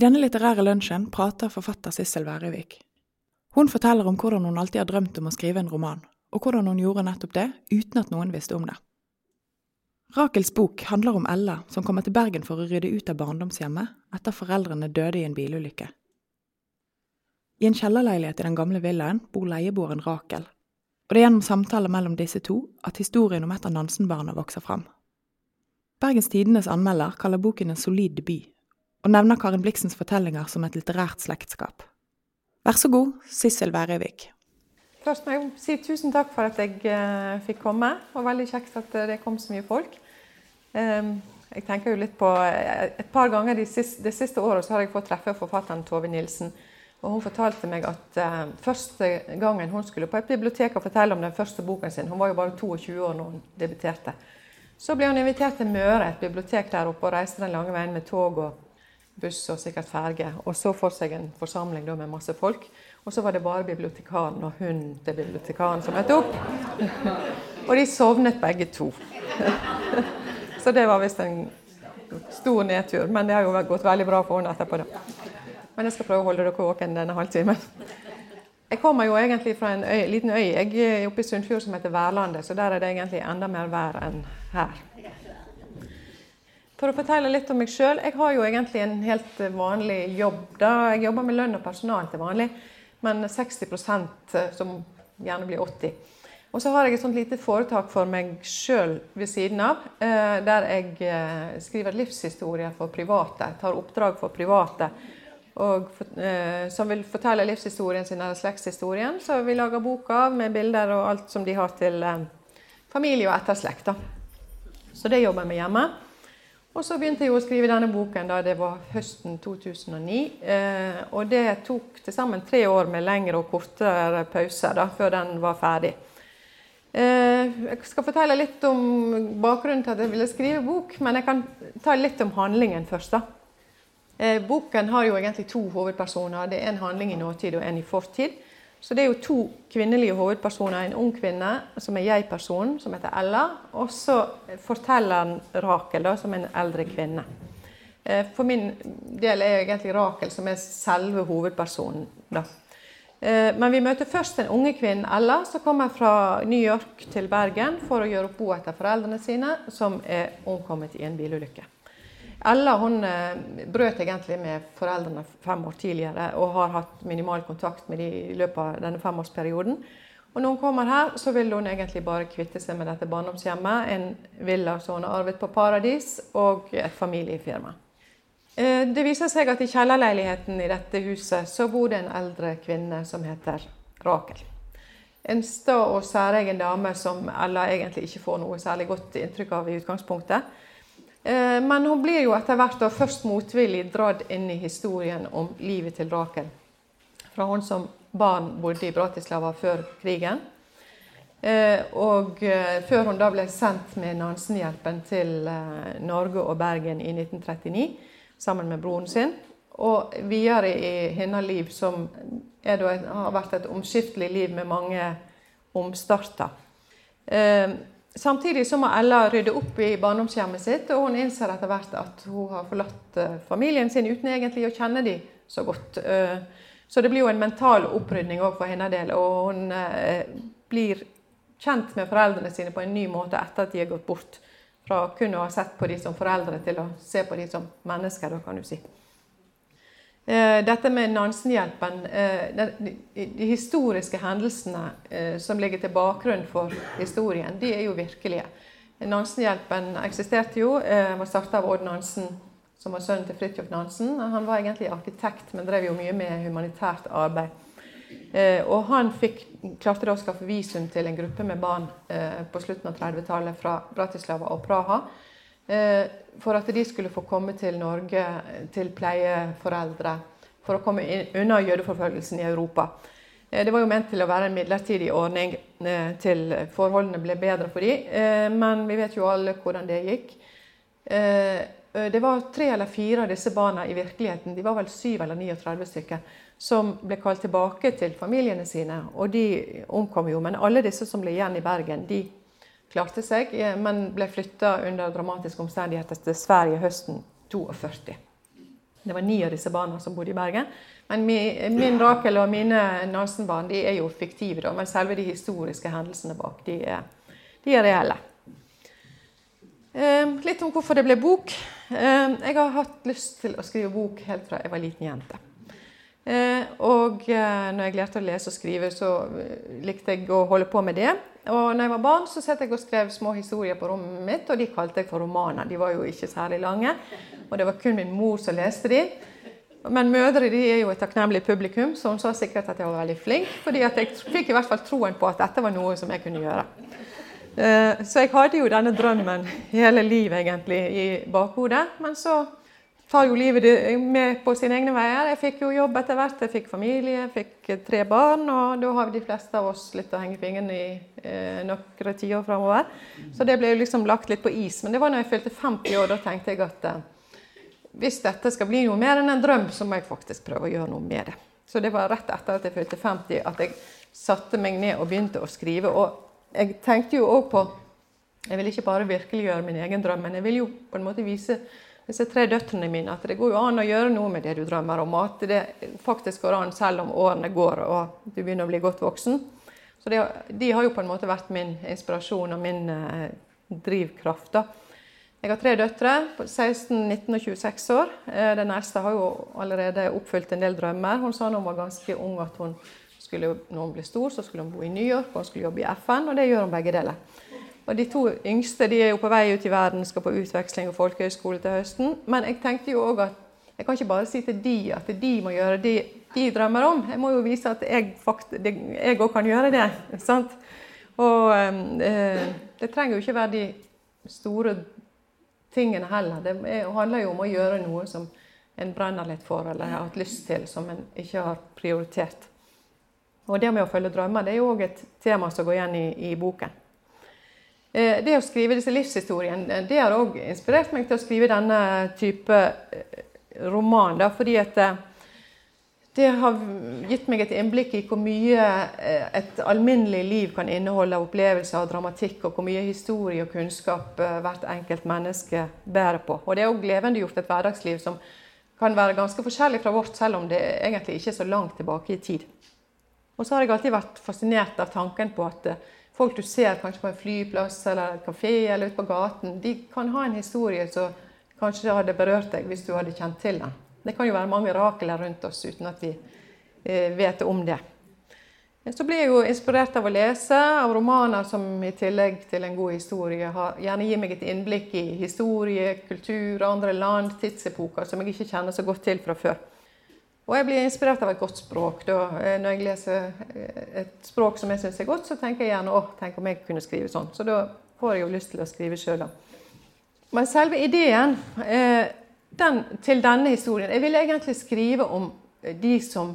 I denne litterære lunsjen prater forfatter Sissel Værøyvik. Hun forteller om hvordan hun alltid har drømt om å skrive en roman, og hvordan hun gjorde nettopp det uten at noen visste om det. Rakels bok handler om Ella som kommer til Bergen for å rydde ut av barndomshjemmet etter foreldrene døde i en bilulykke. I en kjellerleilighet i den gamle villaen bor leieboeren Rakel, og det er gjennom samtaler mellom disse to at historien om et av Nansen-barna vokser fram. Bergens Tidendes anmelder kaller boken en solid debut, og nevner Karin Bliksens fortellinger som et litterært slektskap. Vær så god, Sissel Værøyvik. Først må jeg si tusen takk for at jeg uh, fikk komme. Det var veldig kjekt at det kom så mye folk. Um, jeg tenker jo litt på, Et par ganger de siste, de siste året så har jeg fått treffe forfatteren Tove Nilsen. Og Hun fortalte meg at første gangen hun skulle på et bibliotek og fortelle om den første boken sin Hun var jo bare 22 år når hun debuterte. Så ble hun invitert til Møre, et bibliotek der oppe, og reiste den lange veien med tog og buss og sikkert ferge. Og så for seg en forsamling med masse folk. Og så var det bare bibliotekaren og hunden til bibliotekaren som møtte opp. og de sovnet begge to. så det var visst en stor nedtur. Men det har jo gått veldig bra for henne etterpå. da. Men jeg skal prøve å holde dere våken denne halvtimen. Jeg kommer jo egentlig fra en øy, liten øy jeg er oppe i Sunnfjord som heter Værlandet, så der er det egentlig enda mer vær enn her. For å fortelle litt om meg sjøl. Jeg har jo egentlig en helt vanlig jobb. da. Jeg jobber med lønn og personal til vanlig, men 60 eh, som gjerne blir 80 Og så har jeg et sånt lite foretak for meg sjøl ved siden av, eh, der jeg eh, skriver livshistorier for private. Tar oppdrag for private og, som vil fortelle livshistorien sin eller slektshistorien. Så vi lager boka med bilder og alt som de har til familie og etterslekt. Så det jobber jeg med hjemme. Og så begynte jeg å skrive denne boken da det var høsten 2009. Eh, og det tok til sammen tre år med lengre og kortere pauser før den var ferdig. Eh, jeg skal fortelle litt om bakgrunnen til at jeg ville skrive bok, men jeg kan ta litt om handlingen først. da. Eh, boken har jo egentlig to hovedpersoner. Det er en handling i nåtid og en i fortid. Så det er jo to kvinnelige hovedpersoner. En ung kvinne som er jeg-personen, som heter Ella. Og så fortelleren Rakel, da, som er en eldre kvinne. Eh, for min del er egentlig Rakel som er selve hovedpersonen. da. Eh, men vi møter først den unge kvinnen Ella, som kommer fra New York til Bergen for å gjøre opp bo etter foreldrene sine, som er omkommet i en bilulykke. Ella hun eh, brøt egentlig med foreldrene fem år tidligere og har hatt minimal kontakt med dem i løpet av denne femårsperioden. Og når hun kommer her, så vil hun egentlig bare kvitte seg med dette barndomshjemmet, en villa som hun har arvet på Paradis, og et familiefirma. Eh, det viser seg at i kjellerleiligheten i dette huset så bor det en eldre kvinne som heter Rakel. En sta og særegen dame som Ella egentlig ikke får noe særlig godt inntrykk av i utgangspunktet. Eh, men hun blir jo etter hvert først motvillig dratt inn i historien om livet til Rakel. Fra hun som barn bodde i Bratislava før krigen. Eh, og eh, før hun da ble sendt med Nansenhjelpen til Norge og Bergen i 1939 sammen med broren sin. Og videre i hennes liv, som da, har vært et omskiftelig liv med mange omstarter. Samtidig så må Ella rydde opp i barndomshjemmet sitt, og hun innser etter hvert at hun har forlatt eh, familien sin uten egentlig å kjenne dem så godt. Eh, så det blir jo en mental opprydning òg for hennes del, og hun eh, blir kjent med foreldrene sine på en ny måte etter at de har gått bort fra kun å ha sett på dem som foreldre, til å se på dem som mennesker, da kan du si. Eh, dette med Nansenhjelpen, eh, de historiske hendelsene eh, som ligger til bakgrunn for historien, de er jo virkelige. Nansenhjelpen eksisterte jo, var starta av Odd Nansen, som var sønnen til Fridtjof Nansen. Han var egentlig arkitekt, men drev jo mye med humanitært arbeid. Og han fikk, klarte da å skaffe visum til en gruppe med barn på slutten av 30-tallet fra Bratislava og Praha for at de skulle få komme til Norge til pleieforeldre for å komme unna jødeforfølgelsen i Europa. Eh, det var jo ment til å være en midlertidig ordning eh, til forholdene ble bedre for dem, eh, men vi vet jo alle hvordan det gikk. Det var tre eller fire av disse barna i virkeligheten, de var vel syv eller 39 stykker, som ble kalt tilbake til familiene sine. Og de omkom jo. Men alle disse som ble igjen i Bergen, de klarte seg, eh, men ble flytta under dramatiske omstendigheter til Sverige høsten 42. Det var ni av disse barna som bodde i Bergen. Men min, Rakel og mine Nansen-barn er jo fiktive, men selve de historiske hendelsene bak de er, de er reelle. Eh, litt om hvorfor det ble bok. Eh, jeg har hatt lyst til å skrive bok helt fra jeg var liten jente. Eh, og eh, når jeg lærte å lese og skrive, så eh, likte jeg å holde på med det. Og når jeg var barn, så satt jeg og skrev små historier på rommet mitt, og de kalte jeg for romaner. De var jo ikke særlig lange, og det var kun min mor som leste de. Men mødre de er jo et takknemlig publikum, så hun sa sikkert at jeg var veldig flink. fordi jeg fikk i hvert fall troen på at dette var noe som jeg kunne gjøre. Så jeg hadde jo denne drømmen hele livet egentlig i bakhodet. Men så tar jo livet med på sine egne veier. Jeg fikk jo jobb etter hvert, jeg fikk familie, jeg fikk tre barn. Og da har de fleste av oss litt å henge fingrene i eh, noen tiår framover. Så det ble jo liksom lagt litt på is. Men det var når jeg fylte 50 år, da tenkte jeg at eh, hvis dette skal bli noe mer enn en drøm, så må jeg faktisk prøve å gjøre noe med det. Så det var rett etter at jeg fylte 50 at jeg satte meg ned og begynte å skrive. Og jeg tenkte jo òg på Jeg vil ikke bare virkeliggjøre min egen drøm, men jeg vil jo på en måte vise disse tre døtrene mine at det går jo an å gjøre noe med det du drømmer om. At det faktisk går an selv om årene går og du begynner å bli godt voksen. Så det, de har jo på en måte vært min inspirasjon og min eh, drivkraft. da. Jeg har tre døtre på 16, 19 og 26 år. Eh, den eldste har jo allerede oppfylt en del drømmer. Hun sa da hun var ganske ung at hun skulle, når hun ble stor, så skulle hun bo i New York og hun skulle jobbe i FN, og det gjør hun begge deler. Og De to yngste de er jo på vei ut i verden, skal på utveksling og folkehøyskole til høsten. Men jeg tenkte jo òg at jeg kan ikke bare si til de at de må gjøre det de drømmer om. Jeg må jo vise at jeg òg kan gjøre det. sant? Og eh, det trenger jo ikke være de store tingene heller. Det handler jo om å gjøre noe som en brenner litt for eller har hatt lyst til, som en ikke har prioritert. Og det med å følge drømmer det er jo òg et tema som går igjen i, i boken. Eh, det å skrive disse livshistoriene det har òg inspirert meg til å skrive denne type eh, roman. Da, fordi at eh, det har gitt meg et innblikk i hvor mye eh, et alminnelig liv kan inneholde av opplevelser og dramatikk, og hvor mye historie og kunnskap eh, hvert enkelt menneske bærer på. Og det er òg levendegjort et hverdagsliv som kan være ganske forskjellig fra vårt, selv om det egentlig ikke er så langt tilbake i tid. Og så har jeg alltid vært fascinert av tanken på at eh, folk du ser kanskje på en flyplass eller en kafé eller ute på gaten, de kan ha en historie som kanskje hadde berørt deg hvis du hadde kjent til den. Det kan jo være mange mirakler rundt oss uten at vi eh, vet om det. Så blir jeg jo inspirert av å lese av romaner som i tillegg til en god historie har, gjerne gir meg et innblikk i historie, kultur, andre land, tidsepoker som jeg ikke kjenner så godt til fra før. Og jeg blir inspirert av et godt språk. Da. Eh, når jeg leser eh, et språk som jeg syns er godt, så tenker jeg gjerne å, tenk om jeg kunne skrive sånn. Så da får jeg jo lyst til å skrive sjøl, Men selve ideen eh, den, til denne historien. Jeg vil egentlig skrive om de som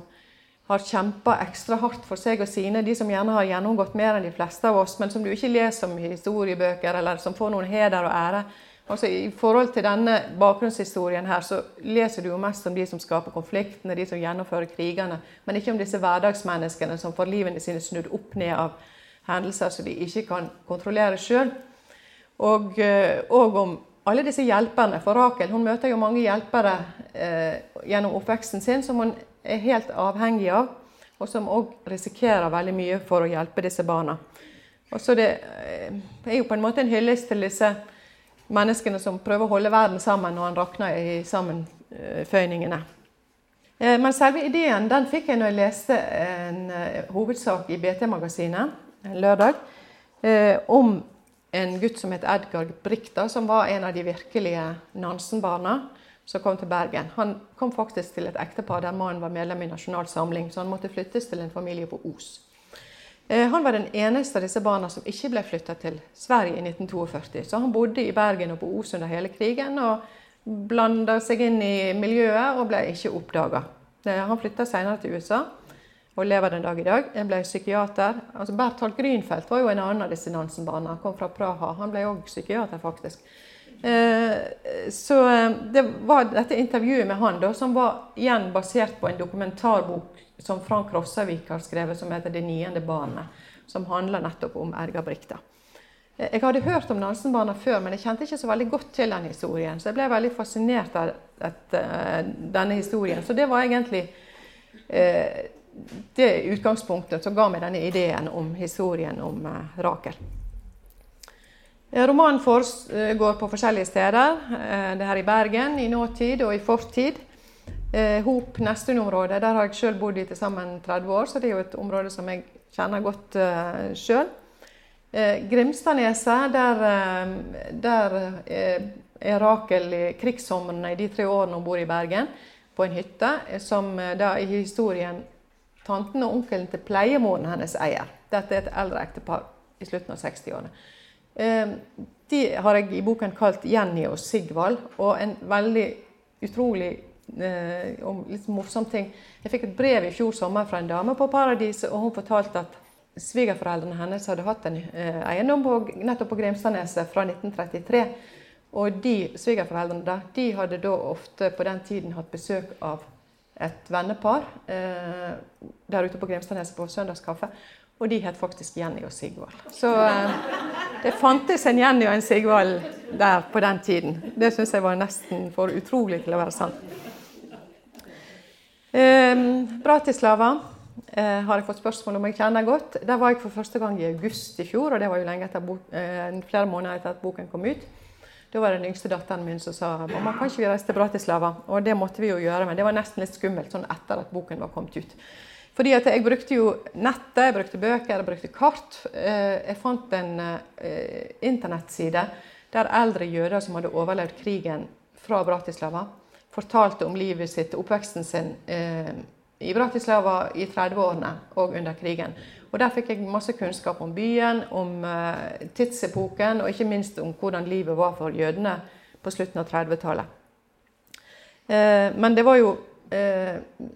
har kjempa ekstra hardt for seg og sine. De som gjerne har gjennomgått mer enn de fleste av oss, men som du ikke leser om i historiebøker, eller som får noen heder og ære. Altså, I forhold til denne bakgrunnshistorien her, så leser du jo mest om de som skaper konfliktene, de som gjennomfører krigene, men ikke om disse hverdagsmenneskene som får livene sine snudd opp ned av hendelser som de ikke kan kontrollere sjøl. Og, eh, og om alle disse hjelperne. For Rakel hun møter jo mange hjelpere eh, gjennom oppveksten sin som hun er helt avhengig av, og som òg risikerer veldig mye for å hjelpe disse barna. Og så det eh, er jo på en måte en hyllest til disse menneskene som prøver å holde verden sammen når han rakner i sammenføyningene. Eh, men selve ideen den fikk jeg når jeg leste en uh, hovedsak i BT-magasinet en lørdag eh, om en gutt som het Edgar Brikta, som var en av de virkelige Nansen-barna som kom til Bergen. Han kom faktisk til et ektepar der mannen var medlem i Nasjonal Samling, så han måtte flyttes til en familie på Os. Eh, han var den eneste av disse barna som ikke ble flytta til Sverige i 1942. Så han bodde i Bergen og på Os under hele krigen og blanda seg inn i miljøet og ble ikke oppdaga. Eh, han flytta senere til USA og lever den dag i dag. Han ble psykiater. Altså Berthold Grünfeldt var jo en annen av disse Nansen-barna. Han kom fra Praha. Han ble òg psykiater, faktisk. Eh, så det var dette intervjuet med han da, som var igjen basert på en dokumentarbok som Frank Rossavik har skrevet, som heter 'Det niende barnet'. Som handler nettopp om Erga Brikta. Jeg hadde hørt om Nansenbarna før, men jeg kjente ikke så veldig godt til den historien. Så jeg ble veldig fascinert av et, denne historien. Så det var egentlig eh, det utgangspunktet som ga meg denne ideen om historien om eh, Rakel. Romanen foregår på forskjellige steder. Eh, det her i Bergen, i nåtid og i fortid. Eh, Hop, Nesttun-området, der har jeg sjøl bodd i til sammen 30 år, så det er jo et område som jeg kjenner godt uh, sjøl. Eh, Grimstadneset, der, eh, der eh, er Rakel i krigssomrene i de tre årene hun bor i Bergen, på en hytte, som da i historien tanten og onkelen til pleiemoren hennes eier. Dette er et eldre ektepar i slutten av 60-årene. De har jeg i boken kalt Jenny og Sigvald, og en veldig utrolig og litt morsom ting. Jeg fikk et brev i fjor sommer fra en dame på Paradiset, og hun fortalte at Svigerforeldrene hennes hadde hatt en eh, eiendom på, nettopp på Grimstadneset fra 1933. Og de svigerforeldrene de hadde da ofte på den tiden hatt besøk av et vennepar eh, der ute på Grimstadneset på søndagskaffe. Og de het faktisk Jenny og Sigvald. Så eh, det fantes en Jenny og en Sigvald der på den tiden. Det syns jeg var nesten for utrolig til å være sant. Eh, Bratislava eh, har jeg fått spørsmål om jeg kjenner godt. Der var jeg for første gang i august i fjor, og det var jo lenge etter eh, flere måneder etter at boken kom ut. Da var det den yngste datteren min som sa mamma, kan ikke vi reise til Bratislava? Og det måtte vi jo gjøre, men det var nesten litt skummelt sånn etter at boken var kommet ut. Fordi at jeg brukte jo nettet, jeg brukte bøker, jeg brukte kart. Eh, jeg fant en internettside der eldre jøder som hadde overlevd krigen fra Bratislava, fortalte om livet sitt, oppveksten sin, eh, i Bratislava i 30-årene og under krigen. Og Der fikk jeg masse kunnskap om byen, om eh, tidsepoken og ikke minst om hvordan livet var for jødene på slutten av 30-tallet. Uh, eh, men det var jo uh,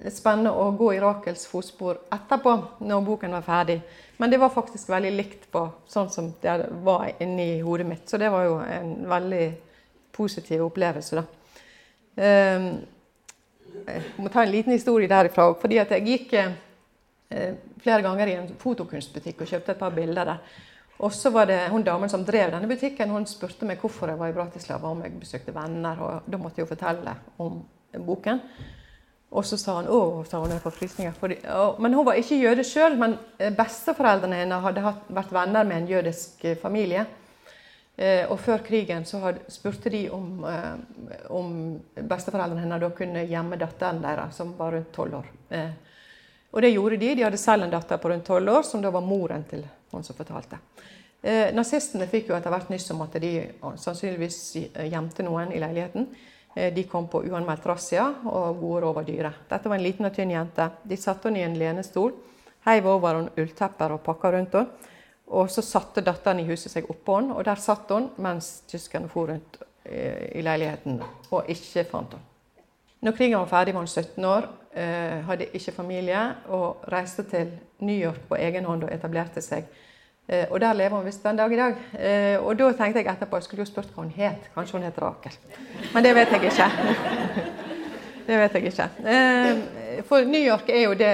spennende å gå i Rakels fotspor etterpå, når boken var ferdig. Men det var faktisk veldig likt på sånn som det var inni hodet mitt. Så det var jo en veldig positiv opplevelse, da. Uh, jeg må ta en liten historie derifra. at Jeg gikk eh, flere ganger i en fotokunstbutikk og kjøpte et par bilder der. Og så var det hun damen som drev denne butikken, hun spurte meg hvorfor jeg var i Bratislava, om jeg besøkte venner. og Da måtte jeg jo fortelle om boken. Og så sa hun å, sa hun, jeg får frysninger. men hun var ikke jøde sjøl, men eh, besteforeldrene hennes hadde vært venner med en jødisk eh, familie. Eh, og før krigen så hadde, spurte de om, eh, om besteforeldrene hennes da kunne gjemme datteren deres, som var rundt tolv år. Eh, og det gjorde de. De hadde selv en datter på rundt tolv år, som da var moren til hun som fortalte. Eh, nazistene fikk jo etter hvert nyss om at de sannsynligvis gjemte noen i leiligheten. Eh, de kom på uanmeldt razzia, og gode over dyret. Dette var en liten og tynn jente. De satte henne i en lenestol, heiv over henne ulltepper og pakka rundt henne. Og så satte datteren i huset seg oppå henne, og der satt hun mens tyskerne for rundt eh, i leiligheten og ikke fant henne. Når krigen var ferdig, var hun 17 år, eh, hadde ikke familie og reiste til New York på egen hånd og etablerte seg. Eh, og der lever hun visst den dag i dag. Og da tenkte jeg etterpå jeg skulle jo spurt hva hun het. Kanskje hun het Rakel. Men det vet jeg ikke. det vet jeg ikke. For New York er jo det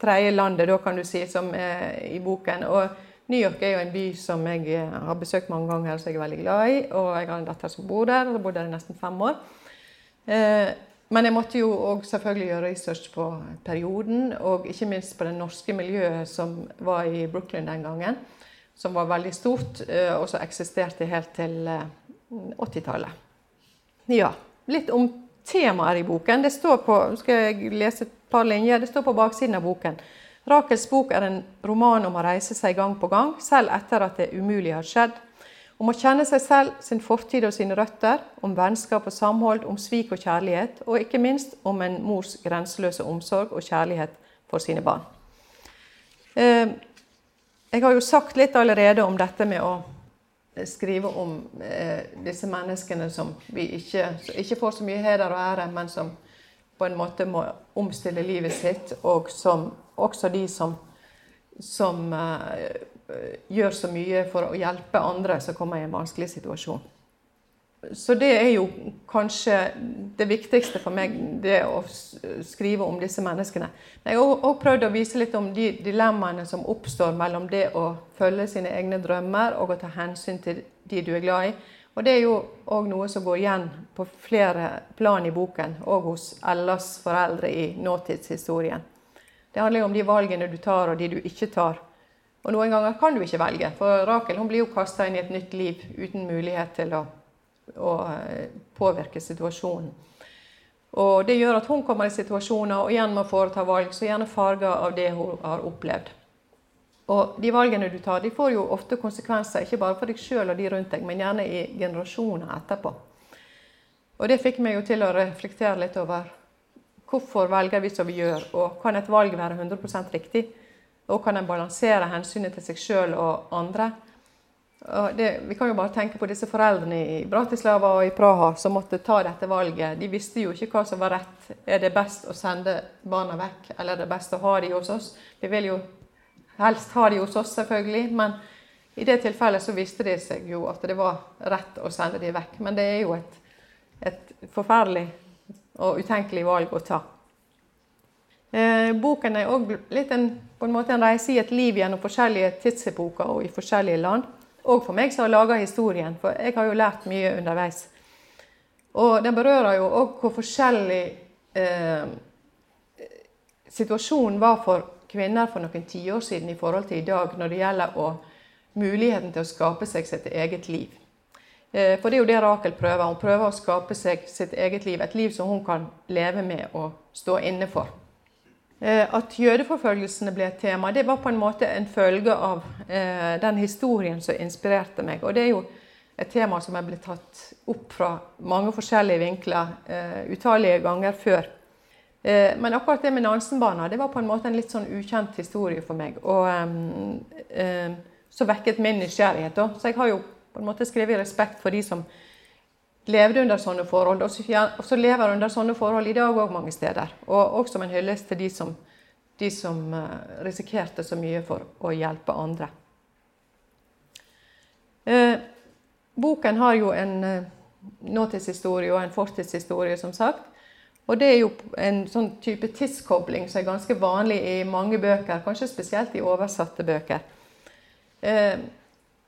tredje landet, da kan du si, som er i boken. Og New York er jo en by som jeg eh, har besøkt mange ganger, som jeg er veldig glad i. Og jeg har en datter som bor der, og har bodd der i nesten fem år. Eh, men jeg måtte jo òg selvfølgelig gjøre research på perioden, og ikke minst på det norske miljøet som var i Brooklyn den gangen. Som var veldig stort, eh, og som eksisterte helt til 80-tallet. Ja, litt om temaer i boken. Det står på, skal jeg lese par linjer. Det står på baksiden av boken. Rakels bok er en roman om å reise seg gang på gang, selv etter at det umulige har skjedd. Om å kjenne seg selv, sin fortid og sine røtter, om vennskap og samhold, om svik og kjærlighet, og ikke minst om en mors grenseløse omsorg og kjærlighet for sine barn. Eh, jeg har jo sagt litt allerede om dette med å skrive om eh, disse menneskene som vi ikke, ikke får så mye heder og ære, men som på en måte må omstille livet sitt, og som også de som, som uh, gjør så mye for å hjelpe andre som kommer i en vanskelig situasjon. så det er jo kanskje det viktigste for meg, det å skrive om disse menneskene. Men jeg har òg prøvd å vise litt om de dilemmaene som oppstår mellom det å følge sine egne drømmer og å ta hensyn til de du er glad i. Og det er jo òg noe som går igjen på flere plan i boken, og hos Ellas foreldre i nåtidshistorien. Det handler jo om de valgene du tar, og de du ikke tar. Og noen ganger kan du ikke velge, for Rakel blir jo kasta inn i et nytt liv uten mulighet til å å eh, påvirke situasjonen. Og Det gjør at hun kommer i situasjoner og igjen må foreta valg som gjerne farger av det hun har opplevd. Og De valgene du tar, de får jo ofte konsekvenser, ikke bare for deg sjøl og de rundt deg, men gjerne i generasjoner etterpå. Og Det fikk meg jo til å reflektere litt over hvorfor velger vi som vi gjør, og kan et valg være 100% riktig? Og kan en balansere hensynet til seg sjøl og andre? det, vi kan jo bare tenke på disse foreldrene i Bratislava og i Praha som måtte ta dette valget. De visste jo ikke hva som var rett. Er det best å sende barna vekk, eller er det best å ha dem hos oss? Vi vil jo helst ha de hos oss, selvfølgelig, men i det tilfellet så visste de seg jo at det var rett å sende dem vekk. Men det er jo et, et forferdelig og utenkelig valg å ta. Eh, boken er òg litt en, en en reise i et liv gjennom forskjellige tidsepoker og i forskjellige land og for meg som har laga historien, for jeg har jo lært mye underveis. Og den berører jo òg hvor forskjellig eh, situasjonen var for kvinner for noen tiår siden i forhold til i dag når det gjelder å, muligheten til å skape seg sitt eget liv. Eh, for det er jo det Rakel prøver. Hun prøver å skape seg sitt eget liv. Et liv som hun kan leve med og stå inne for. Eh, at jødeforfølgelsene ble et tema, det var på en måte en følge av eh, den historien som inspirerte meg. Og det er jo et tema som er blitt tatt opp fra mange forskjellige vinkler utallige ganger før. Uh, men akkurat det med Nansenbana det var på en måte en litt sånn ukjent historie for meg. Og um, um, så vekket min nysgjerrighet. da. Så jeg har jo på en måte skrevet respekt for de som levde under sånne forhold, og så lever under sånne forhold i dag òg mange steder. Og også som en hyllest til de som, de som eh, risikerte så mye for å hjelpe andre. Eh, boken har jo en eh, nåtidshistorie og en fortidshistorie, som sagt. Og det er jo en sånn type tidskobling som er ganske vanlig i mange bøker, kanskje spesielt i oversatte bøker. Eh,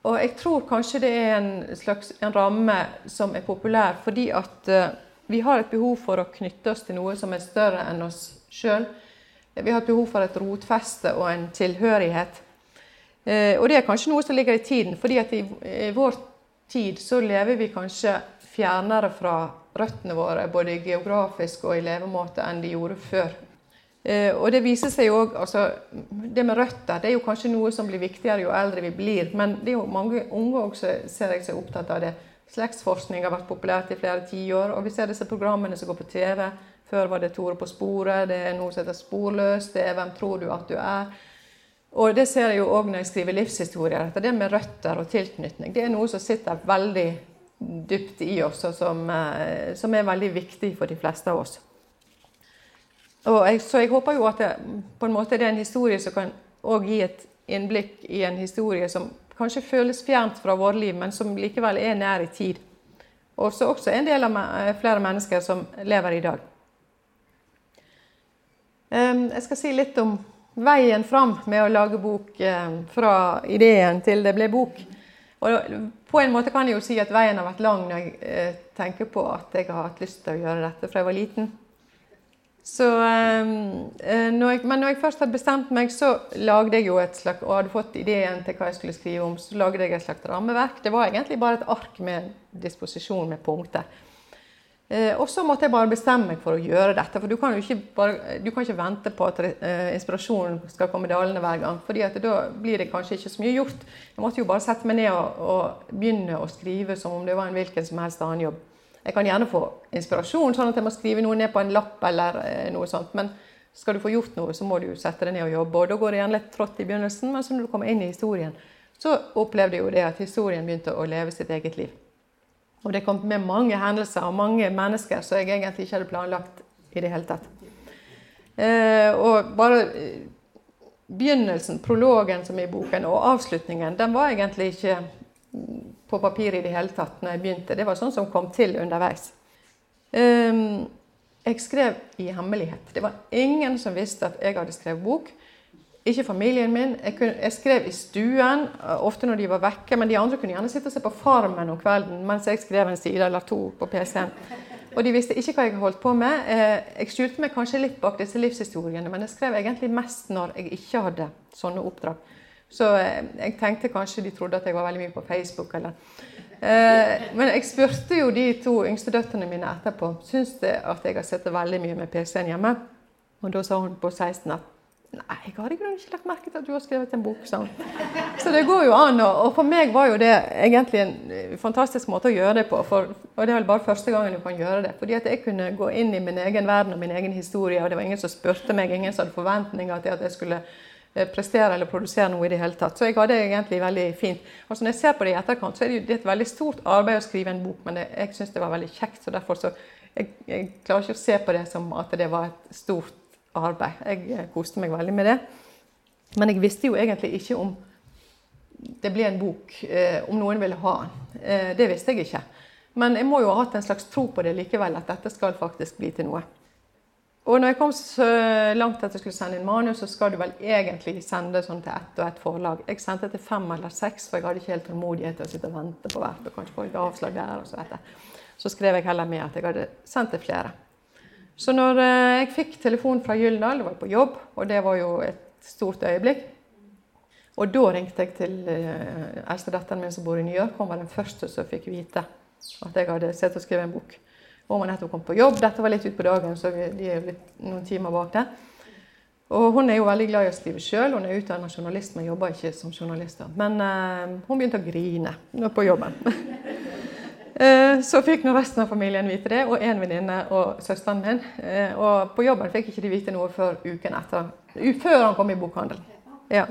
og jeg tror kanskje det er en slags en ramme som er populær fordi at eh, vi har et behov for å knytte oss til noe som er større enn oss sjøl. Vi har et behov for et rotfeste og en tilhørighet. Eh, og det er kanskje noe som ligger i tiden, fordi at i, i vår tid så lever vi kanskje fjernere fra røttene våre, både geografisk og i levemåte, enn de gjorde før Eh, og det viser seg jo også, altså, Det med røtter det er jo kanskje noe som blir viktigere jo eldre vi blir. Men det er jo mange unge også ser jeg seg opptatt av det. Slektsforskning har vært populært i flere tiår. Og vi ser disse programmene som går på TV. Før var det Tore på sporet, det er noe som heter Sporløs, det er Hvem tror du at du er? Og det ser jeg jo òg når jeg skriver livshistorier. at Det med røtter og tilknytning det er noe som sitter veldig dypt i oss, og som, eh, som er veldig viktig for de fleste av oss. Jeg, så jeg håper jo at det, på en måte det er en historie som kan gi et innblikk i en historie som kanskje føles fjernt fra vårt liv, men som likevel er nær i tid. Og som også en del av eh, flere mennesker som lever i dag. Jeg skal si litt om veien fram med å lage bok fra ideen til det ble bok. Og på en måte kan jeg jo si at veien har vært lang når jeg eh, tenker på at jeg har hatt lyst til å gjøre dette fra jeg var liten. Så, øh, når jeg, men når jeg først hadde bestemt meg, så lagde jeg jo et slags, og hadde fått ideen til hva jeg skulle skrive om, så lagde jeg et slags rammeverk. Det var egentlig bare et ark med disposisjon med punkter. Eh, og så måtte jeg bare bestemme meg for å gjøre dette. For du kan jo ikke, bare, du kan ikke vente på at eh, inspirasjonen skal komme dalende hver gang. fordi da blir det kanskje ikke så mye gjort. Jeg måtte jo bare sette meg ned og, og begynne å skrive som om det var en hvilken som helst annen jobb. Jeg kan gjerne få inspirasjon, sånn at jeg må skrive noe ned på en lapp eller eh, noe sånt. Men skal du få gjort noe, så må du sette deg ned og jobbe. Og da går det gjerne litt trått i begynnelsen, men så når du kommer inn i historien, så opplevde jeg jo det at historien begynte å leve sitt eget liv. Og det kom med mange hendelser og mange mennesker som jeg egentlig ikke hadde planlagt i det hele tatt. Eh, og bare eh, begynnelsen, prologen som er i boken, og avslutningen, den var egentlig ikke på papir i det hele tatt når jeg begynte. Det var sånn som kom til underveis. Eh, jeg skrev i hemmelighet. Det var ingen som visste at jeg hadde skrevet bok. Ikke familien min. Jeg, kunne, jeg, skrev i stuen, ofte når de var vekke. Men de andre kunne gjerne sitte og se på Farmen om kvelden mens jeg skrev en side eller to på PC-en. Og de visste ikke hva jeg holdt på med. Eh, jeg skjulte meg kanskje litt bak disse livshistoriene, men jeg skrev egentlig mest når jeg ikke hadde sånne oppdrag. Så eh, jeg tenkte kanskje de trodde at jeg var veldig mye på Facebook. eller... Eh, men jeg spurte jo de to yngste døtrene mine etterpå syns de at jeg har sittet veldig mye med PC-en hjemme. Og da sa hun på 16 at Nei, jeg har ikke lagt merke til at du har skrevet en bok. Sånn. Så det går jo an. Og for meg var jo det egentlig en eh, fantastisk måte å gjøre det på. For, og det er vel bare første gangen du kan gjøre det. Fordi at jeg kunne gå inn i min egen verden og min egen historie, og det var ingen som spurte meg, ingen som hadde forventninger til at jeg skulle eh, prestere eller produsere noe i det hele tatt. Så jeg hadde det egentlig veldig fint. Og så når jeg ser på det i etterkant, så er det jo et veldig stort arbeid å skrive en bok, men jeg syns det var veldig kjekt. så derfor så jeg, jeg klarer ikke å se på det som at det var et stort arbeid. Jeg eh, koste meg veldig med det. Men jeg visste jo egentlig ikke om det ble en bok, eh, om noen ville ha den. Eh, det visste jeg ikke. Men jeg må jo ha hatt en slags tro på det likevel, at dette skal faktisk bli til noe. Og når jeg kom så langt at jeg skulle sende inn manus, så skal du vel egentlig sende sånn til ett og ett forlag. Jeg sendte til fem eller seks, for jeg hadde ikke helt tålmodighet til å sitte og vente på hvert. og kanskje få et avslag der og Så, så skrev jeg heller med at jeg hadde sendt til flere. Så når eh, jeg fikk telefon fra Gyldendal, det var på jobb, og det var jo et stort øyeblikk Og da ringte jeg til uh, eldstedatteren min som bor i New York. Hun var den første som fikk vite at jeg hadde sett og skrevet en bok. Hun var nettopp kommet på jobb. Dette var litt utpå dagen, så de er litt, noen timer bak det. Og hun er jo veldig glad i å skrive sjøl. Hun er utdannet journalist, men jobber ikke som journalist. Men uh, hun begynte å grine på jobben. Eh, så fikk nå resten av familien vite det, og en venninne og søsteren min. Eh, og på jobben fikk ikke de vite noe før uken etter. Før han kom i bokhandelen. Ja.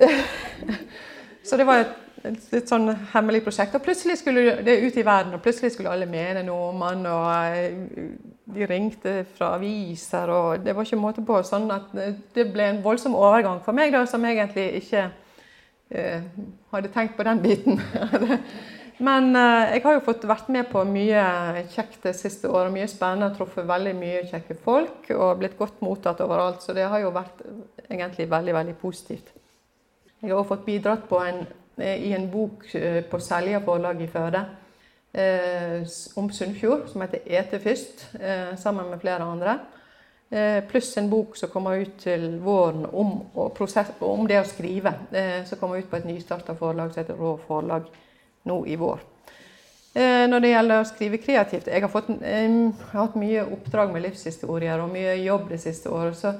Så det var et, et sånn hemmelig prosjekt. Og plutselig skulle det ut i verden, og plutselig skulle alle mene noe om han. Og eh, de ringte fra aviser, og det var ikke måte på. Sånn at det ble en voldsom overgang for meg, da, som egentlig ikke eh, hadde tenkt på den biten. Men eh, jeg har jo fått vært med på mye kjekt det siste året. Mye spennende. Truffet veldig mye kjekke folk og blitt godt mottatt overalt. Så det har jo vært egentlig veldig, veldig positivt. Jeg har også fått bidratt en, eh, i en bok eh, på Selja forlag i Førde eh, om Sunnfjord, som heter 'Ete først', eh, sammen med flere andre. Eh, pluss en bok som kommer ut til våren om, prosess, om det å skrive. som kommer ut på et nystarta forlag som heter Rå forlag nå i vår. Eh, når det gjelder å skrive kreativt Jeg har, fått, jeg hatt mye oppdrag med livshistorier og mye jobb det siste året. så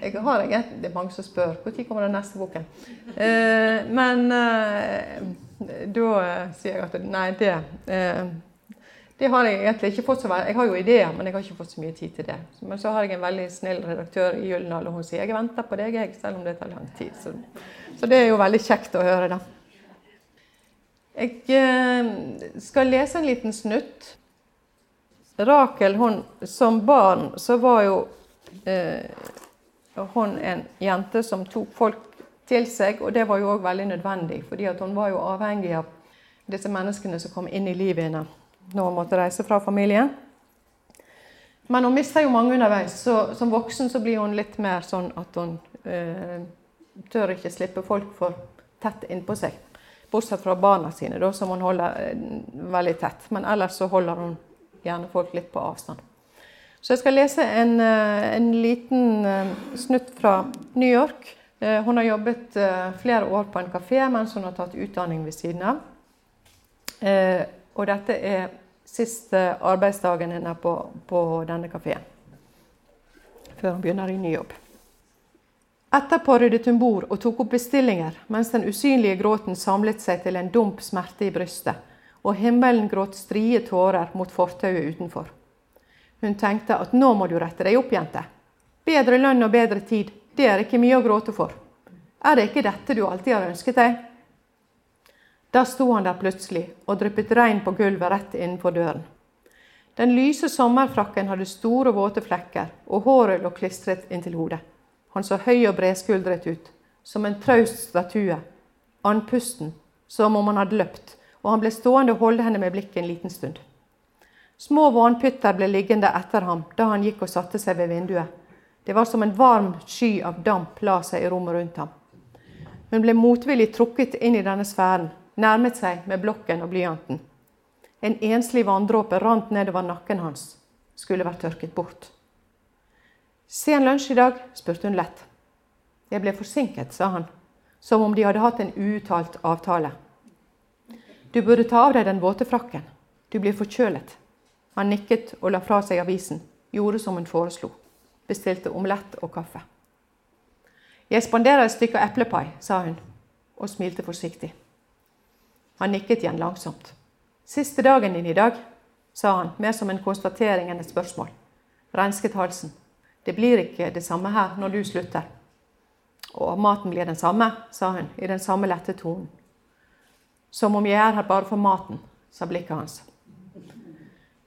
jeg har egentlig, Det er mange som spør når kommer den neste boken. Eh, men eh, da sier jeg at nei, det det har jeg egentlig ikke fått så veldig, Jeg har jo ideer, men jeg har ikke fått så mye tid til det. Men så har jeg en veldig snill redaktør i Gyldendal, og hun sier jeg venter på deg, jeg, selv om det tar lang tid. Så, så det er jo veldig kjekt å høre, da. Jeg eh, skal lese en liten snutt. Rakel, hun, som barn, så var jo eh, hun en jente som tok folk til seg, og det var jo òg veldig nødvendig. fordi hun var jo avhengig av disse menneskene som kom inn i livet hennes når hun måtte reise fra familien. Men hun mister jo mange underveis. så Som voksen så blir hun litt mer sånn at hun eh, tør ikke slippe folk for tett innpå seg. Bortsett fra barna sine, da, som hun holder eh, veldig tett. Men ellers så holder hun gjerne folk litt på avstand. Så jeg skal lese en, eh, en liten eh, snutt fra New York. Hun har jobbet flere år på en kafé mens hun har tatt utdanning ved siden av. Og dette er siste arbeidsdagen hennes på, på denne kafeen. Før hun begynner i ny jobb. Etterpå ryddet hun bord og tok opp bestillinger, mens den usynlige gråten samlet seg til en dump smerte i brystet, og himmelen gråt strie tårer mot fortauet utenfor. Hun tenkte at nå må du rette deg opp, jente. Bedre lønn og bedre tid, det er ikke mye å gråte for. Er det ikke dette du alltid har ønsket deg? Da sto han der plutselig og dryppet regn på gulvet rett innenfor døren. Den lyse sommerfrakken hadde store, våte flekker, og håret lå klistret inntil hodet. Han så høy og bredskuldret ut, som en traust statue, andpusten, som om han hadde løpt, og han ble stående og holde henne med blikket en liten stund. Små vannpytter ble liggende etter ham da han gikk og satte seg ved vinduet. Det var som en varm sky av damp la seg i rommet rundt ham. Hun ble motvillig trukket inn i denne sfæren, nærmet seg med blokken og blyanten. En enslig vanndråpe rant nedover nakken hans, skulle vært tørket bort. Sen lunsj i dag? spurte hun lett. Jeg ble forsinket, sa han, som om de hadde hatt en uuttalt avtale. Du burde ta av deg den våte frakken. Du blir forkjølet. Han nikket og la fra seg avisen, gjorde som hun foreslo. Bestilte omelett og kaffe. Jeg spanderer et stykke eplepai, sa hun og smilte forsiktig. Han nikket igjen langsomt. Siste dagen din i dag, sa han, mer som en konstatering enn et spørsmål. Rensket halsen. Det blir ikke det samme her når du slutter. Og maten blir den samme, sa hun i den samme lette tonen. Som om jeg er her bare for maten, sa blikket hans.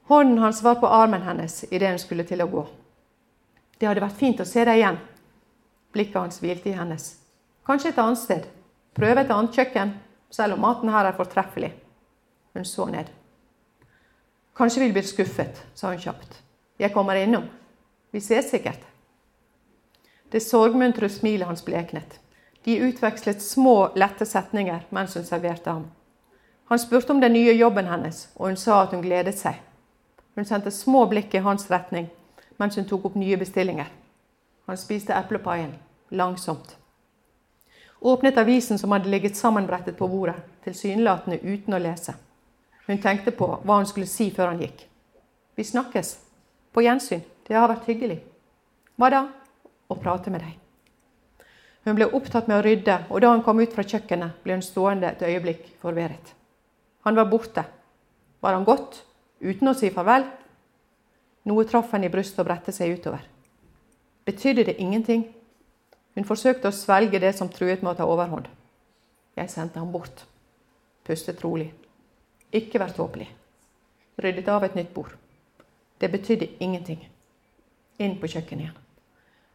Hånden hans var på armen hennes idet hun skulle til å gå. Det hadde vært fint å se deg igjen. Blikket hans hvilte i hennes. Kanskje et annet sted. Prøve et annet kjøkken, selv om maten her er fortreffelig. Hun så ned. Kanskje vi blir skuffet, sa hun kjapt. Jeg kommer innom. Vi ses sikkert. Det sorgmuntre smilet hans bleknet. De utvekslet små, lette setninger mens hun serverte ham. Han spurte om den nye jobben hennes, og hun sa at hun gledet seg. Hun sendte små blikk i hans retning mens hun tok opp nye bestillinger. Han spiste eplepaien langsomt. Åpnet avisen som hadde ligget sammenbrettet på bordet, tilsynelatende uten å lese. Hun tenkte på hva hun skulle si før han gikk. Vi snakkes. På gjensyn. Det har vært hyggelig. Hva da? Å prate med deg. Hun ble opptatt med å rydde, og da hun kom ut fra kjøkkenet, ble hun stående et øyeblikk forvirret. Han var borte. Var han gått? uten å si farvel. Noe traff henne i brystet og bredte seg utover. Betydde det ingenting? Hun forsøkte å svelge det som truet med å ta overhånd. Jeg sendte ham bort. Pustet rolig. Ikke vær tåpelig. Ryddet av et nytt bord. Det betydde ingenting. Inn på kjøkkenet igjen.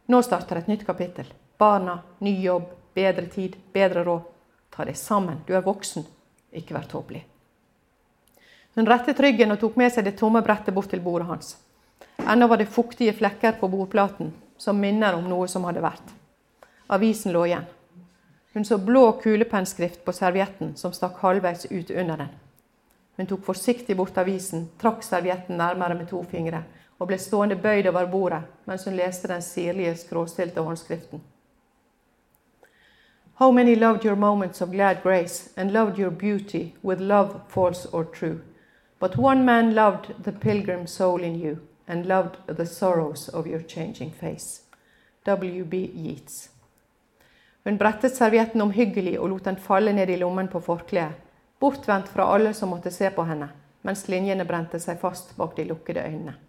Nå starter et nytt kapittel. Barna, ny jobb, bedre tid, bedre råd. Ta det sammen. Du er voksen. Ikke vær tåpelig. Hun rettet ryggen og tok med seg det tomme brettet bort til bordet hans. Ennå var det fuktige flekker på bordplaten, som minner om noe som hadde vært. Avisen lå igjen. Hun så blå kulepennskrift på servietten som stakk halvveis ut under den. Hun tok forsiktig bort avisen, trakk servietten nærmere med to fingre og ble stående bøyd over bordet mens hun leste den sirlige, skråstilte håndskriften. How many loved your moments of glad grace and loved your beauty with love false or true? But one man loved the pilgrim soul in you and loved the sorrows of your changing face. W.B. Yeats. Hun brettet servietten omhyggelig og lot den falle ned i lommen på forkleet, bortvendt fra alle som måtte se på henne, mens linjene brente seg fast bak de lukkede øynene.